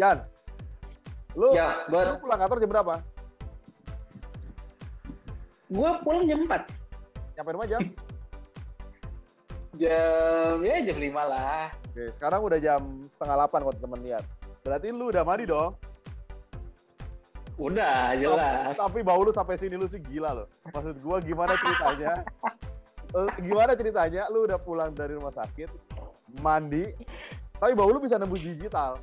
Yan, lu, Ya, lu buat pulang kantor jam berapa? gue pulang jam 4. Nyampe rumah jam? Jam, ya jam 5 lah. Oke, sekarang udah jam setengah 8 kalau temen lihat. Berarti lu udah mandi dong? Udah, jelas. Tapi bau lu sampai sini lu sih gila loh. Maksud gua gimana ceritanya? Eh, gimana ceritanya lu udah pulang dari rumah sakit, mandi, tapi bau lu bisa nembus digital.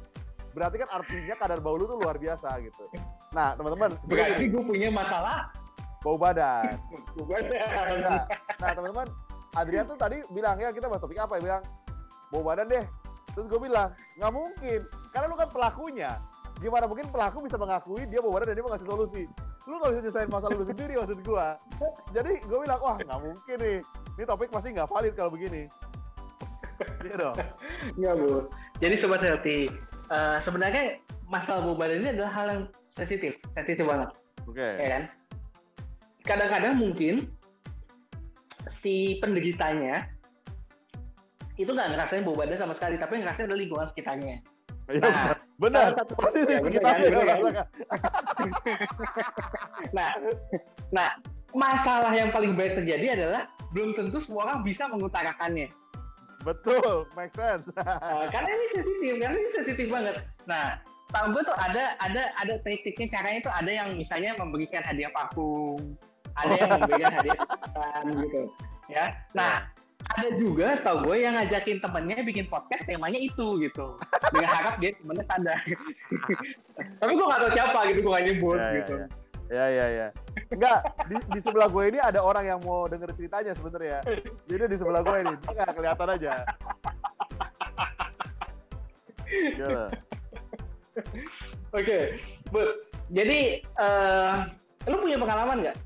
Berarti kan artinya kadar bau lu tuh luar biasa gitu. Nah, teman-teman, Berarti gue punya masalah. bau badan. Bukan. Nah, nah teman-teman, Adrian tuh tadi bilang ya kita bahas topik apa ya? Bilang bau badan deh. Terus gue bilang nggak mungkin, karena lu kan pelakunya. Gimana mungkin pelaku bisa mengakui dia bau badan dan dia mau ngasih solusi? Lu nggak bisa nyelesain masalah lu sendiri maksud gue. Jadi gue bilang wah nggak mungkin nih. Ini topik pasti nggak valid kalau begini. Iya dong. Enggak, Bu. Jadi Sobat Healthy, eh, sebenarnya masalah bau badan ini adalah hal yang sensitif. Sensitif banget. Oke. ya kan? Kadang-kadang mungkin si penderitanya itu nggak ngerasain bau badan sama sekali, tapi ngerasain adalah lingkungan sekitarnya. Iya Nah, benar. satu- Pasti di Ya, bener sekitarnya kan, bener kan? rasakan. Nah, nah masalah yang paling banyak terjadi adalah belum tentu semua orang bisa mengutarakannya. Betul, make sense. Nah, karena ini sensitif, karena ini sensitif banget. Nah, tahu gue tuh ada ada ada trik-triknya caranya tuh ada yang misalnya memberikan hadiah parfum, ada yang memberikan hadiah makan gitu, ya. Nah, ada juga tau gue yang ngajakin temennya bikin podcast temanya itu gitu, dengan harap dia temennya sadar. Tapi gue gak tau siapa gitu, gue gak nyebut Ya, ya, gitu. ya. Ya ya ya. Enggak, di, di sebelah gue ini ada orang yang mau denger ceritanya sebenarnya. Jadi di sebelah gue ini, dia nggak kelihatan aja. Gila. Oke, Bu. Jadi, eh lu punya pengalaman nggak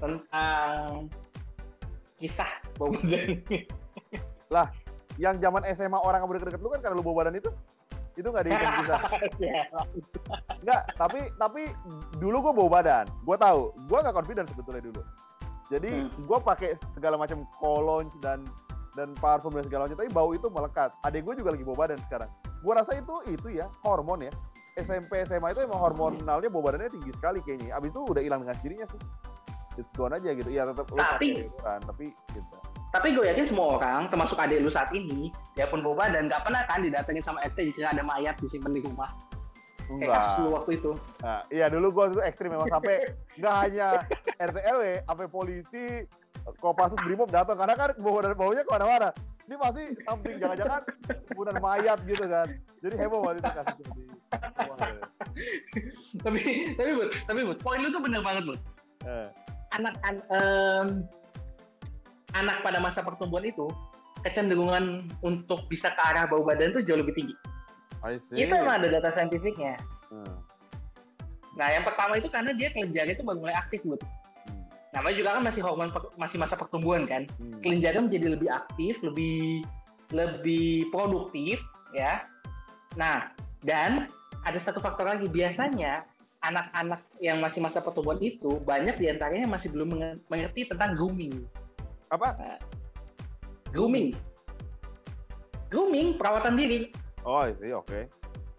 tentang kisah bau badan ini? Yang zaman SMA orang yang deket-deket lu kan karena lu bawa badan itu, itu nggak dihitung kisah. Ya, Enggak, tapi tapi dulu gue bawa badan. Gue tahu, gue nggak confident sebetulnya dulu. Jadi Hmm. gue pakai segala macam cologne dan dan parfum dan segala macam, tapi bau itu melekat. Adek gue juga lagi bawa badan sekarang. Gue rasa itu itu ya hormon ya. SMP SMA itu emang hormonalnya bau badannya tinggi sekali kayaknya. Abis itu udah hilang dengan sendirinya sih. It's gone aja gitu. Iya tetap lu Tapi- pakai ukuran, tapi gitu. Tapi gue yakin semua orang, termasuk adik lu saat ini, dia pun bau badan, nggak pernah kan didatengin sama RT jika ada mayat disimpan di rumah. Kayak kasus lu Enggak. waktu itu. Nah, iya dulu gue itu ekstrim memang sampai nggak hanya RT RW, sampai polisi, Kopassus Brimob datang karena kan bau dan baunya ke mana-mana. Ini pasti something jangan-jangan kemudian mayat gitu kan. Jadi heboh waktu itu kasusnya di rumah. tapi, tapi Bud, tapi Bud, poin lu tuh bener banget Bud. Eh, Anak, an, em, anak pada masa pertumbuhan itu, kecenderungan untuk bisa ke arah bau badan tuh jauh lebih tinggi. I see. Itu emang ada data saintifiknya. Hmm, Nah, yang pertama itu karena dia kelenjarnya itu baru mulai aktif, Bud. hmm, Namanya juga kan masih hormon masih masa pertumbuhan kan. hmm. Kelenjarnya menjadi lebih aktif, lebih lebih produktif, ya. Nah, dan ada satu faktor lagi biasanya anak-anak yang masih masa pertumbuhan itu banyak di antaranya masih belum menge- mengerti tentang grooming. Apa? Grooming. Grooming, perawatan diri. Oh, I see. Oke.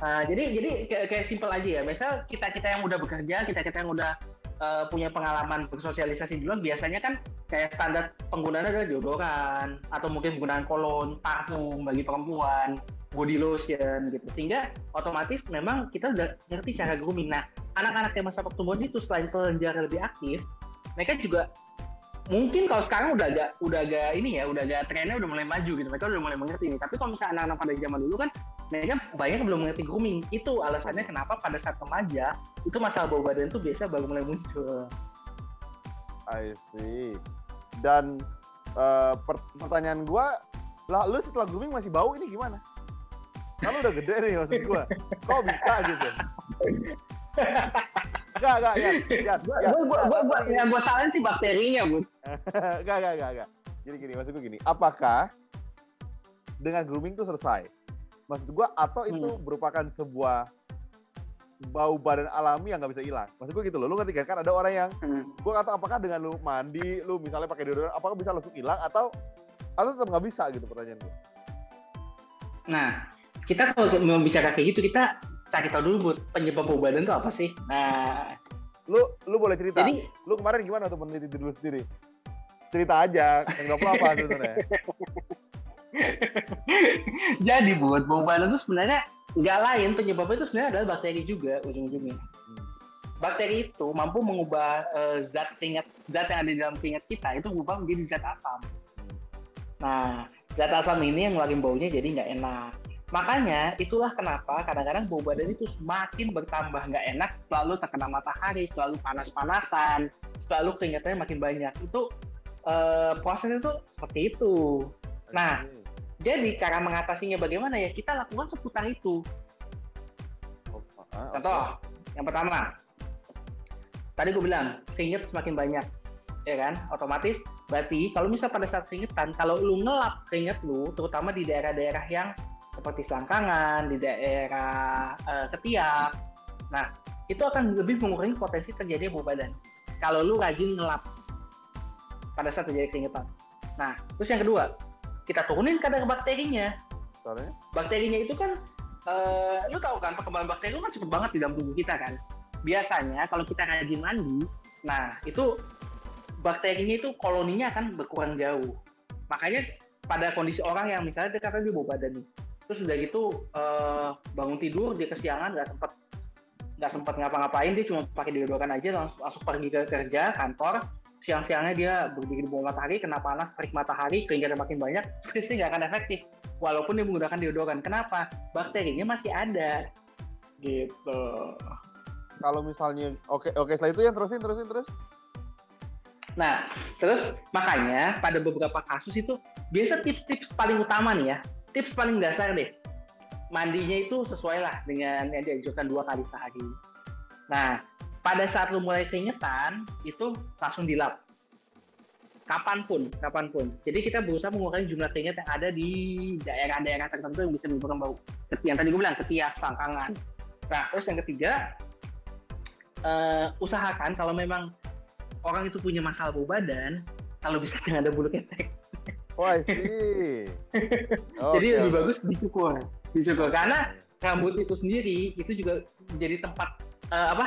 Nah, jadi jadi kayak, kayak simpel aja ya. Misal kita kita yang udah bekerja, kita kita yang udah eh, punya pengalaman bersosialisasi duluan, biasanya kan kayak standar penggunaan adalah deodoran atau mungkin penggunaan kolon, parfum bagi perempuan, body lotion gitu. Sehingga otomatis memang kita udah ngerti cara grooming. Nah, anak-anak yang masa pertumbuhan itu selain kelenjar lebih aktif, mereka juga mungkin kalau sekarang udah agak udah agak ini ya, udah agak trennya udah mulai maju gitu. Mereka udah mulai mengerti ini. Tapi kalau misalnya anak-anak pada zaman dulu kan mereka banyak belum mengerti grooming. Itu alasannya kenapa pada saat remaja itu masalah bau badan itu biasa baru mulai muncul. I see. Dan per- pertanyaan gua, lah lu setelah grooming masih bau ini gimana? Kan lu udah gede nih maksud gua. Kok bisa gitu? Enggak, enggak, Gua, ya. gua, gua, gua, gua, yang gua salahin sih bakterinya, Bu. Enggak, enggak, enggak, enggak. Gini, gini, maksud gue gini. Apakah dengan grooming itu selesai? Maksud gua, atau itu merupakan sebuah bau badan alami yang nggak bisa hilang? Maksud gue gitu loh, lu ngerti kan? Kan ada orang yang, gua kata apakah dengan lu mandi, lu misalnya pakai deodoran, apakah bisa langsung hilang atau atau tetap nggak bisa gitu pertanyaan gue? Nah, kita kalau mau bicara kayak gitu, kita cari tahu dulu buat penyebab bau badan itu apa sih nah Lu lu boleh cerita. jadi Lu kemarin gimana tuh meneliti diri lu sendiri? Cerita aja, enggak apa apa sebenarnya. jadi buat bau badan itu sebenarnya nggak lain penyebabnya itu sebenarnya adalah bakteri juga ujung-ujungnya Hmm. bakteri itu mampu mengubah eh, zat keringat zat yang ada di dalam keringat kita itu berubah menjadi zat asam. Nah, zat asam ini yang ngeluarin baunya jadi nggak enak. Makanya itulah kenapa kadang-kadang bau badan itu semakin bertambah nggak enak, selalu terkena matahari, selalu panas-panasan, selalu keringatnya makin banyak. Itu eh, prosesnya itu seperti itu. Nah, Jadi cara mengatasinya bagaimana ya? Kita lakukan seputar itu. Oh, ah, Contoh, yang pertama, tadi gue bilang keringet semakin banyak, ya kan? Otomatis berarti kalau misal pada saat keringetan, kalau lu ngelap keringet lu, terutama di daerah-daerah yang seperti selangkangan, di daerah eh, ketiak, nah itu akan lebih mengurangi potensi terjadi bau badan. Kalau lu rajin ngelap pada saat terjadi keringetan. Nah, terus yang kedua, kita turunin kadar bakterinya Soalnya? bakterinya itu kan eh, lu tahu kan perkembangan bakteri itu kan cepet banget di dalam tubuh kita kan biasanya kalau kita rajin mandi nah itu bakterinya itu koloninya akan berkurang jauh makanya pada kondisi orang yang misalnya dia kata dia bau badan nih terus udah gitu eh, bangun tidur dia kesiangan nggak sempet nggak sempet ngapa-ngapain dia cuma pakai deodoran aja langsung, langsung pergi ke kerja kantor siang-siangnya dia berdiri di bawah matahari kena panas terik matahari keringatnya makin banyak pasti nggak akan efektif walaupun dia menggunakan deodoran. Kenapa? Bakterinya masih ada. Gitu. Kalau misalnya oke oke setelah itu yang terusin terusin terus. Nah, terus makanya pada beberapa kasus itu biasa tips-tips paling utama nih ya. Tips paling dasar deh. Mandinya itu sesuai lah dengan yang dianjurkan dua kali sehari. Nah, pada saat lu mulai keringetan, itu langsung dilap. Kapan pun, kapan pun. Jadi kita berusaha mengurangi jumlah keringat yang ada di daerah-daerah tertentu yang bisa menimbulkan bau. Yang tadi gue bilang, ketiak, selangkangan. Nah, terus yang ketiga, eh, usahakan kalau memang orang itu punya masalah bau badan, kalau bisa jangan ada bulu ketek. Wah, sih. Jadi lebih bagus dicukur, dicukur karena rambut itu sendiri itu juga menjadi tempat eh, apa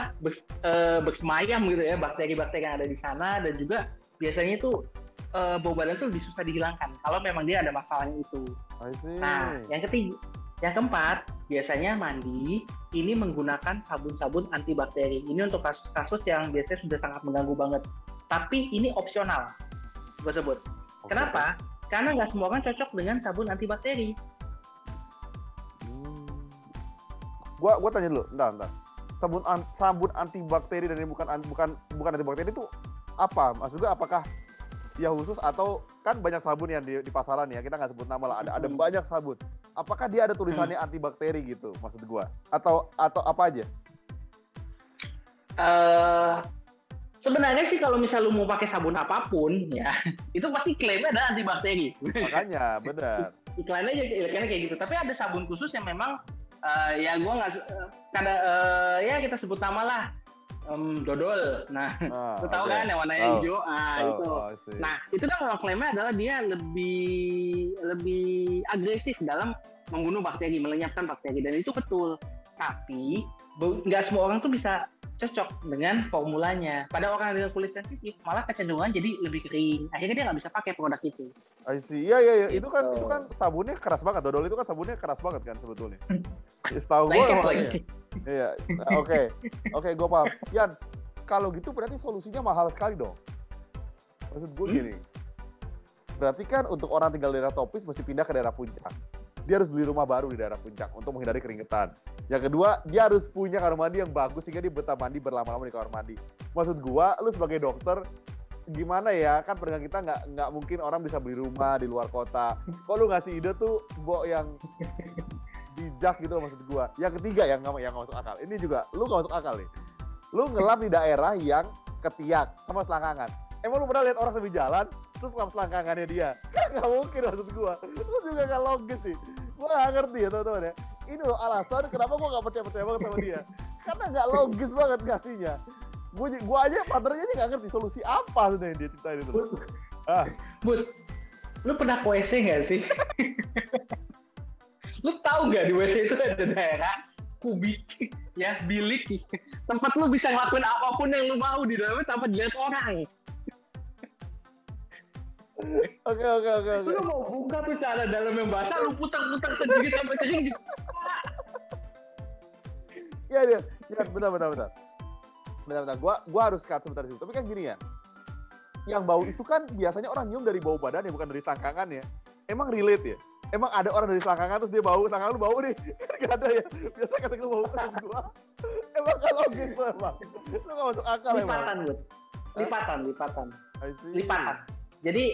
eh, bersemayam gitu ya bakteri-bakteri yang ada di sana dan juga biasanya itu eh, bau badan itu lebih susah dihilangkan kalau memang dia ada masalahnya itu. I see. Nah, yang ketiga, yang keempat, biasanya mandi ini menggunakan sabun-sabun antibakteri. Ini untuk kasus-kasus yang biasanya sudah sangat mengganggu banget. Tapi ini opsional, gue sebut. Kenapa? Karena nggak semua orang cocok dengan sabun antibakteri. Hmm. Gua gua tanya dulu, entar entar. Sabun an- sabun antibakteri dan ini bukan an- bukan bukan antibakteri itu apa? Maksud gua apakah ya khusus atau kan banyak sabun yang di, di pasaran ya kita nggak sebut nama lah ada ada Hmm. banyak sabun apakah dia ada tulisannya antibakteri gitu maksud gua atau atau apa aja eh sebenarnya sih kalau misal lu mau pakai sabun apa pun ya itu pasti klaimnya ada antibakteri. makanya benar. Iklannya aja iklannya kayak gitu. Tapi ada sabun khusus yang memang eh, ya gua nggak kada eh, ya kita sebut nama lah em, dodol. Nah Ah, lu tahu oke. kan yang warnanya Tahu. hijau? Ah Oh, itu. oh, nah itu kan kalau klaimnya adalah dia lebih lebih agresif dalam membunuh bakteri melenyapkan bakteri. Dan itu betul. Tapi nggak semua orang tuh bisa cocok dengan formulanya pada orang dengan kulit sensitif malah kecenderungan jadi lebih kering akhirnya dia nggak bisa pakai produk itu I see. Iya iya iya. Itu kan Gitu. itu kan sabunnya keras banget. Dodol itu kan sabunnya keras banget kan sebetulnya. Ya, Setahu gue makanya. Iya. Oke. Oke, gue paham. Yan, kalau gitu berarti solusinya mahal sekali dong. Maksud gue Hmm? gini. Berarti kan untuk orang tinggal di daerah tropis mesti pindah ke daerah puncak. Dia harus beli rumah baru di daerah puncak untuk menghindari keringetan. Yang kedua, dia harus punya kamar mandi yang bagus sehingga dia betah mandi berlama-lama di kamar mandi. Maksud gua, lu sebagai dokter gimana ya kan pendengar kita nggak nggak mungkin orang bisa beli rumah di luar kota. Kok lu ngasih ide tuh, Bo yang bijak gitu loh maksud gua. Yang ketiga yang nggak yang nggak masuk akal. Ini juga lu nggak masuk akal nih. Lu ngelap di daerah yang ketiak sama selangkangan. Emang lu pernah lihat orang sambil jalan terus ngelap selangkangannya dia? Kan nggak mungkin maksud gua. Itu juga nggak logis sih. Gua nggak ngerti ya teman-teman ya. Ini loh alasan kenapa gua nggak percaya-percaya banget sama dia. Karena nggak logis banget ngasihnya. Gua, gua aja partnernya aja nggak ngerti solusi apa sebenarnya yang dia ceritain itu. Bud, Ah, Bud, lu pernah ke WC nggak sih? lu tahu nggak di WC itu ada daerah kubik, ya bilik, tempat lu bisa ngelakuin apa pun yang lu mau di dalamnya tanpa dilihat orang. Oke oke oke. Lu mau buka tuh cara dalam yang basah, lu putar-putar sendiri sampai kering gitu. Iya iya. Ya, bentar bentar bentar. Bentar bentar. Gua gua harus cut sebentar situ. Tapi kan gini ya. Yang bau itu kan biasanya orang nyium dari bau badannya bukan dari selangkangannya. Emang relate ya? Emang ada orang dari selangkangan terus dia bau, selangkangan lu bau nih. Kan gak ada ya. Biasa kata gue bau ke gua. Emang kalau gitu emang. Lu gak masuk akal emang. Lipatan, Bud. Lipatan, lipatan. See. Lipatan. Jadi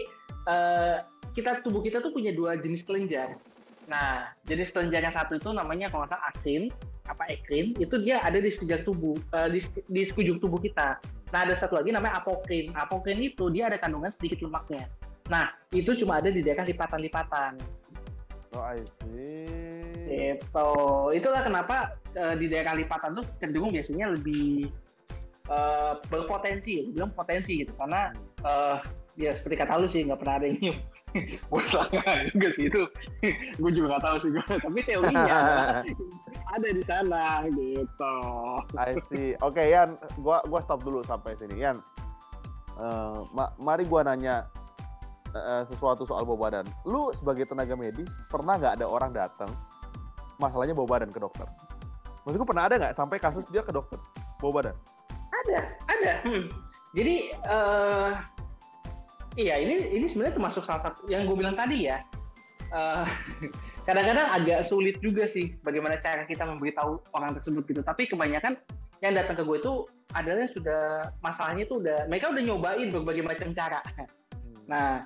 eh, kita tubuh kita tuh punya dua jenis kelenjar. Nah, jenis kelenjar yang satu itu namanya kalau nggak salah aktin, apa ekrin, itu dia ada di sekujur tubuh, eh, di, di sekujur tubuh kita. Nah, ada satu lagi namanya apokrin. Apokrin itu dia ada kandungan sedikit lemaknya. Nah, itu cuma ada di daerah lipatan-lipatan. Oh, I see. Gitu. Itulah kenapa eh, di daerah lipatan tuh cenderung biasanya lebih eh, berpotensi, bilang potensi gitu. Karena eh, ya seperti kata lu sih nggak pernah ada yang nyium. Buat selangkangan juga sih itu. gue juga nggak tahu sih gue. Tapi teorinya ada di sana gitu. I see. Oke, Yan, gua gua stop dulu sampai sini. Yan, eh, ma- mari gua nanya eh, sesuatu soal bau badan. Lu sebagai tenaga medis pernah nggak ada orang datang masalahnya bau badan ke dokter? Maksud gua pernah ada nggak sampai kasus dia ke dokter bau badan? Ada, ada. Hmm. Jadi eh iya ini ini sebenarnya termasuk salah satu yang gue bilang tadi ya. Eh, kadang-kadang agak sulit juga sih bagaimana cara kita memberitahu orang tersebut gitu. Tapi kebanyakan yang datang ke gue itu adalah sudah masalahnya itu udah mereka udah nyobain berbagai macam cara. Nah,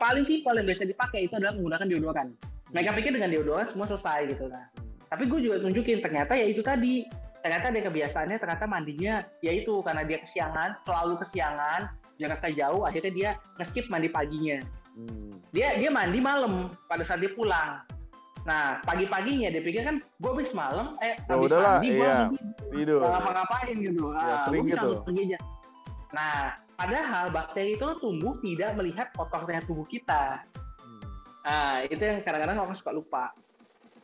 paling simpel yang biasa dipakai itu adalah menggunakan deodoran. Mereka pikir dengan deodoran semua selesai gitu. Nah, tapi gue juga tunjukin ternyata ya itu tadi ternyata dia kebiasaannya ternyata mandinya ya itu karena dia kesiangan selalu kesiangan jaraknya jauh akhirnya dia ngeskip mandi paginya Hmm. dia dia mandi malam pada saat dia pulang nah pagi paginya dia pikir kan gue habis malam eh Ya habis udahlah, mandi gue iya. Tidur. nggak ngapa-ngapain gitu Ya, ah, sering gua bisa gitu. aja nah padahal bakteri itu tumbuh tidak melihat kotornya tubuh kita Hmm. Nah, itu yang kadang-kadang orang suka lupa.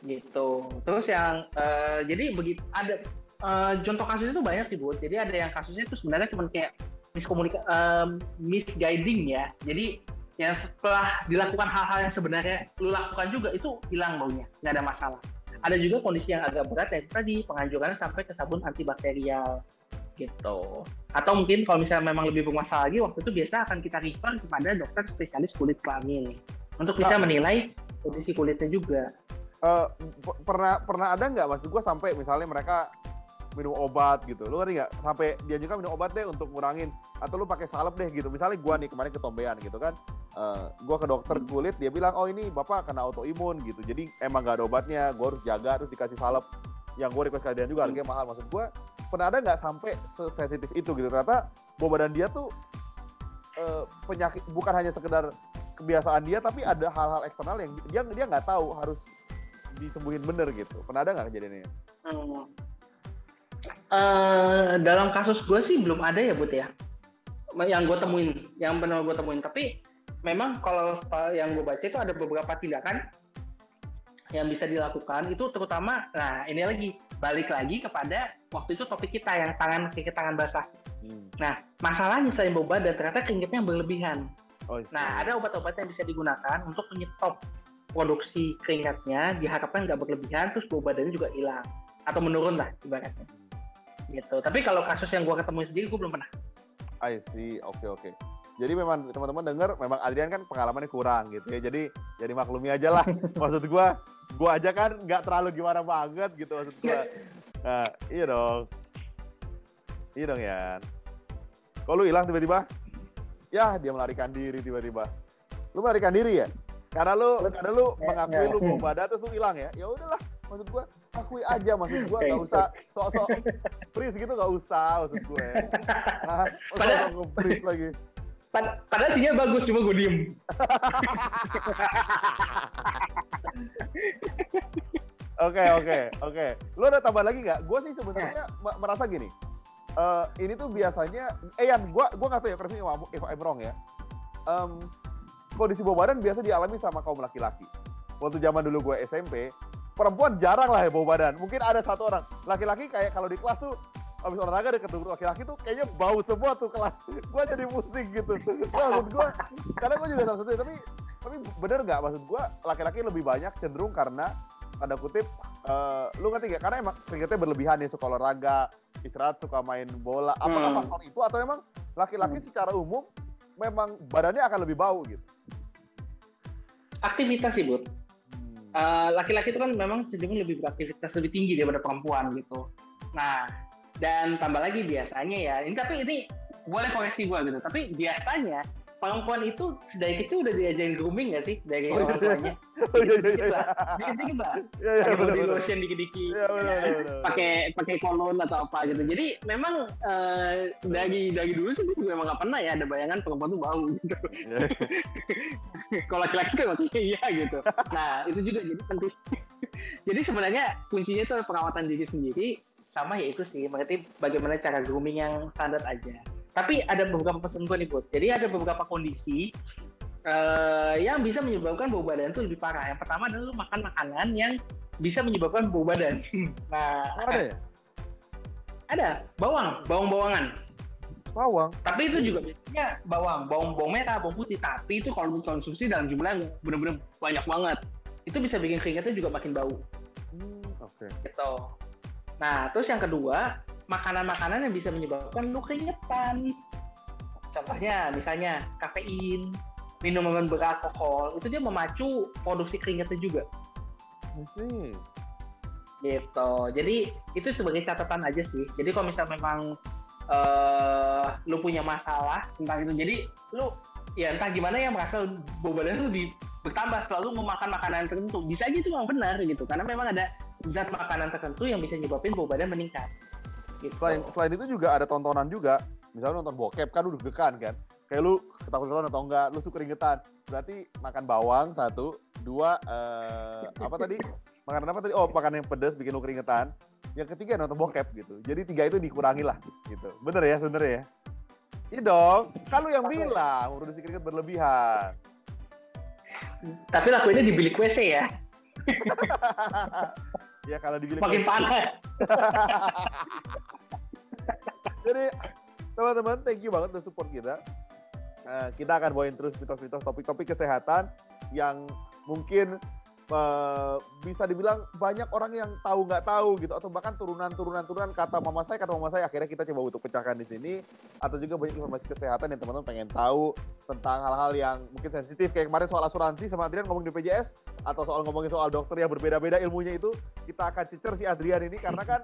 Gitu. Terus yang eh, jadi begitu ada eh, contoh kasus itu banyak sih, Bu. Jadi ada yang kasusnya itu sebenarnya cuma kayak miskomunika em, misguiding ya. Jadi yang setelah dilakukan hal-hal yang sebenarnya lu lakukan juga itu hilang baunya, nggak ada masalah. Ada juga kondisi yang agak berat yaitu tadi penganjuran sampai ke sabun antibakterial gitu. Atau mungkin kalau misalnya memang lebih bermasalah lagi, waktu itu biasa akan kita refer kepada dokter spesialis kulit kelamin untuk bisa Nah. menilai kondisi kulitnya juga. Eh, p- pernah pernah ada nggak maksud gua sampai misalnya mereka minum obat gitu. Lu ngerti nggak? Sampai dia juga minum obat deh untuk ngurangin. Atau lu pakai salep deh gitu. Misalnya gua nih kemarin ketombean gitu kan Eh, gua ke dokter kulit dia bilang oh ini bapak kena autoimun gitu. Jadi emang nggak ada obatnya gua harus jaga terus dikasih salep. Yang gua request kalian juga harganya mahal. Maksud gua pernah ada nggak sampai sesensitif itu gitu? Ternyata bau badan dia tuh eh, penyakit bukan hanya sekedar kebiasaan dia tapi ada hal-hal eksternal yang dia dia nggak tahu harus disembuhin bener gitu. Pernah ada nggak kejadiannya? Hmm. Eh, dalam kasus gue sih belum ada ya, Bud ya. Yang gue temuin, yang benar gue temuin. Tapi memang kalau yang gue baca itu ada beberapa tindakan yang bisa dilakukan itu terutama nah ini lagi balik lagi kepada waktu itu topik kita yang tangan kaki tangan basah nah masalahnya selain bau badan ternyata keringetnya berlebihan Oh, iya. Nah, ada obat-obat yang bisa digunakan untuk menyetop produksi keringatnya, diharapkan nggak berlebihan, terus bau badannya juga hilang atau menurun lah ibaratnya. Gitu. Tapi kalau kasus yang gua ketemu sendiri, gua belum pernah. I see. Oke oke. Jadi memang teman-teman dengar memang Adrian kan pengalamannya kurang gitu ya. Jadi jadi maklumi aja lah. maksud gua gua aja kan nggak terlalu gimana banget gitu maksud gua. Nah, iya dong. Iya dong ya. Kok lu hilang tiba-tiba? Ya, dia melarikan diri tiba-tiba. Lu melarikan diri ya? Karena lu karena lu Ya, mengakui ya. lu bau badan terus lu hilang ya. Ya udahlah, maksud gua akui aja maksud gua nggak usah sok-sok freeze gitu nggak usah maksud gue. Nah, Pada- sok-sok nge-freeze lagi. Pad- Padahal sihnya bagus, cuma gue diem. Oke oke oke. Lu ada tambahan lagi nggak? Gue sih sebenarnya me- merasa gini. Eh, ini tuh biasanya, eh Yan, gue gua nggak tahu ya, correct if I'm wrong ya. Em, kondisi bau badan biasa dialami sama kaum laki-laki. Waktu zaman dulu gue SMP, perempuan jarang lah ya bawa badan. Mungkin ada satu orang. Laki-laki kayak kalau di kelas tuh habis olahraga deket tuh laki-laki tuh kayaknya bau semua tuh kelas. Gua jadi pusing gitu. Maksud gua karena gua juga salah satu tapi tapi bener nggak maksud gua laki-laki lebih banyak cenderung karena tanda kutip uh, lu ngerti gak? Karena emang keringetnya berlebihan ya suka olahraga, istirahat suka main bola. Apakah Hmm. faktor itu atau emang laki-laki secara umum memang badannya akan lebih bau gitu? Aktivitas sih, Bud. Eh, laki-laki itu kan memang cenderung lebih beraktivitas lebih tinggi daripada perempuan gitu. Nah, dan tambah lagi biasanya ya, ini tapi ini boleh koreksi gua gitu. Tapi biasanya perempuan itu dari kecil udah diajarin grooming nggak sih dari Oh, iya. orang tuanya? Oh, iya, iya, iya. lah, dikit-dikit lah. Iya, iya, Pakai body lotion dikit-dikit. Iya, bener. pakai pakai kolon atau apa gitu. Jadi memang eh, dari dari dulu sih gue juga emang nggak pernah ya ada bayangan perempuan tuh bau gitu. Iya. Kalau laki-laki kan maksudnya iya gitu. Nah itu juga jadi penting. jadi sebenarnya kuncinya itu perawatan diri sendiri sama ya itu sih. Berarti bagaimana cara grooming yang standar aja. Tapi ada beberapa ketentuan nih Bud. Jadi ada beberapa kondisi eh, yang bisa menyebabkan bau badan itu lebih parah. Yang pertama adalah lu makan makanan yang bisa menyebabkan bau badan. Nah, Oh, ada ya? ada bawang, bawang-bawangan. Bawang. Tapi itu juga biasanya bawang, bawang bawang merah, bawang putih. Tapi itu kalau dikonsumsi dalam jumlah yang benar-benar banyak banget, itu bisa bikin keringatnya juga makin bau. Hmm, oke. Gitu. Nah, terus yang kedua, makanan-makanan yang bisa menyebabkan lu keringetan. Contohnya, misalnya kafein, minuman beralkohol, itu dia memacu produksi keringatnya juga. See. gitu jadi itu sebagai catatan aja sih jadi kalau misalnya memang eh lu punya masalah tentang itu jadi lu ya entah gimana ya merasa badan lu lebih bertambah selalu memakan makanan tertentu bisa aja itu memang benar gitu karena memang ada zat makanan tertentu yang bisa nyebabin bau badan meningkat gitu. Selain selain itu juga ada tontonan juga. Misalnya nonton bokep kan lu deg-degan kan. Kayak lu ketakutan atau enggak, lu suka keringetan. Berarti makan bawang satu, dua eh, apa tadi? Makanan apa tadi? Oh, makan yang pedas bikin lu keringetan. Yang ketiga nonton bokep gitu. Jadi tiga itu dikurangi lah gitu. Bener ya sebenernya ya? Iya dong, kan lu yang bilang produksi keringet berlebihan. tapi lakuinnya di bilik WC ya ya kalau di bilik makin panas Jadi teman-teman thank you banget udah support kita. Eh, kita akan bawain terus mitos-mitos topik-topik kesehatan yang mungkin eh, bisa dibilang banyak orang yang tahu nggak tahu gitu atau bahkan turunan-turunan turunan kata mama saya kata mama saya akhirnya kita coba untuk pecahkan di sini. Atau juga banyak informasi kesehatan yang teman-teman pengen tahu tentang hal-hal yang mungkin sensitif kayak kemarin soal asuransi sama Adrian ngomong di PJS atau soal ngomongin soal dokter yang berbeda-beda ilmunya itu kita akan cicer si Adrian ini karena kan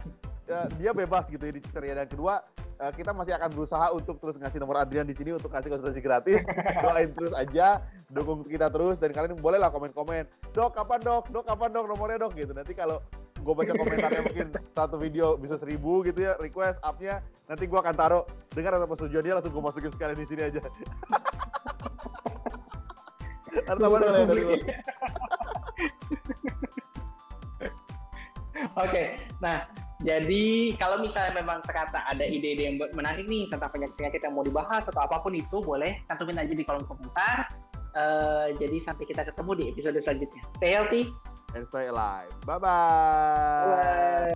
eh, dia bebas gitu ya di cicer ya. Dan kedua eh, kita masih akan berusaha untuk terus ngasih nomor Adrian di sini untuk kasih konsultasi gratis. Doain terus aja dukung kita terus. Dan kalian boleh lah komen-komen dok kapan dok? Dok kapan dok? Nomornya dok? Gitu. Nanti kalau gue baca komentarnya mungkin satu video bisa seribu gitu ya request upnya nanti gue akan taruh. Dengar atau persetujuan dia langsung gue masukin sekalian di sini aja. Ada tambahan ya dari lo Oke, nah jadi kalau misalnya memang ternyata ada ide-ide yang menarik nih tentang penyakit-penyakit yang mau dibahas atau apa pun itu, boleh cantumin aja di kolom komentar. Eh, jadi sampai kita ketemu di episode selanjutnya. Stay healthy. and stay alive bye bye Bye.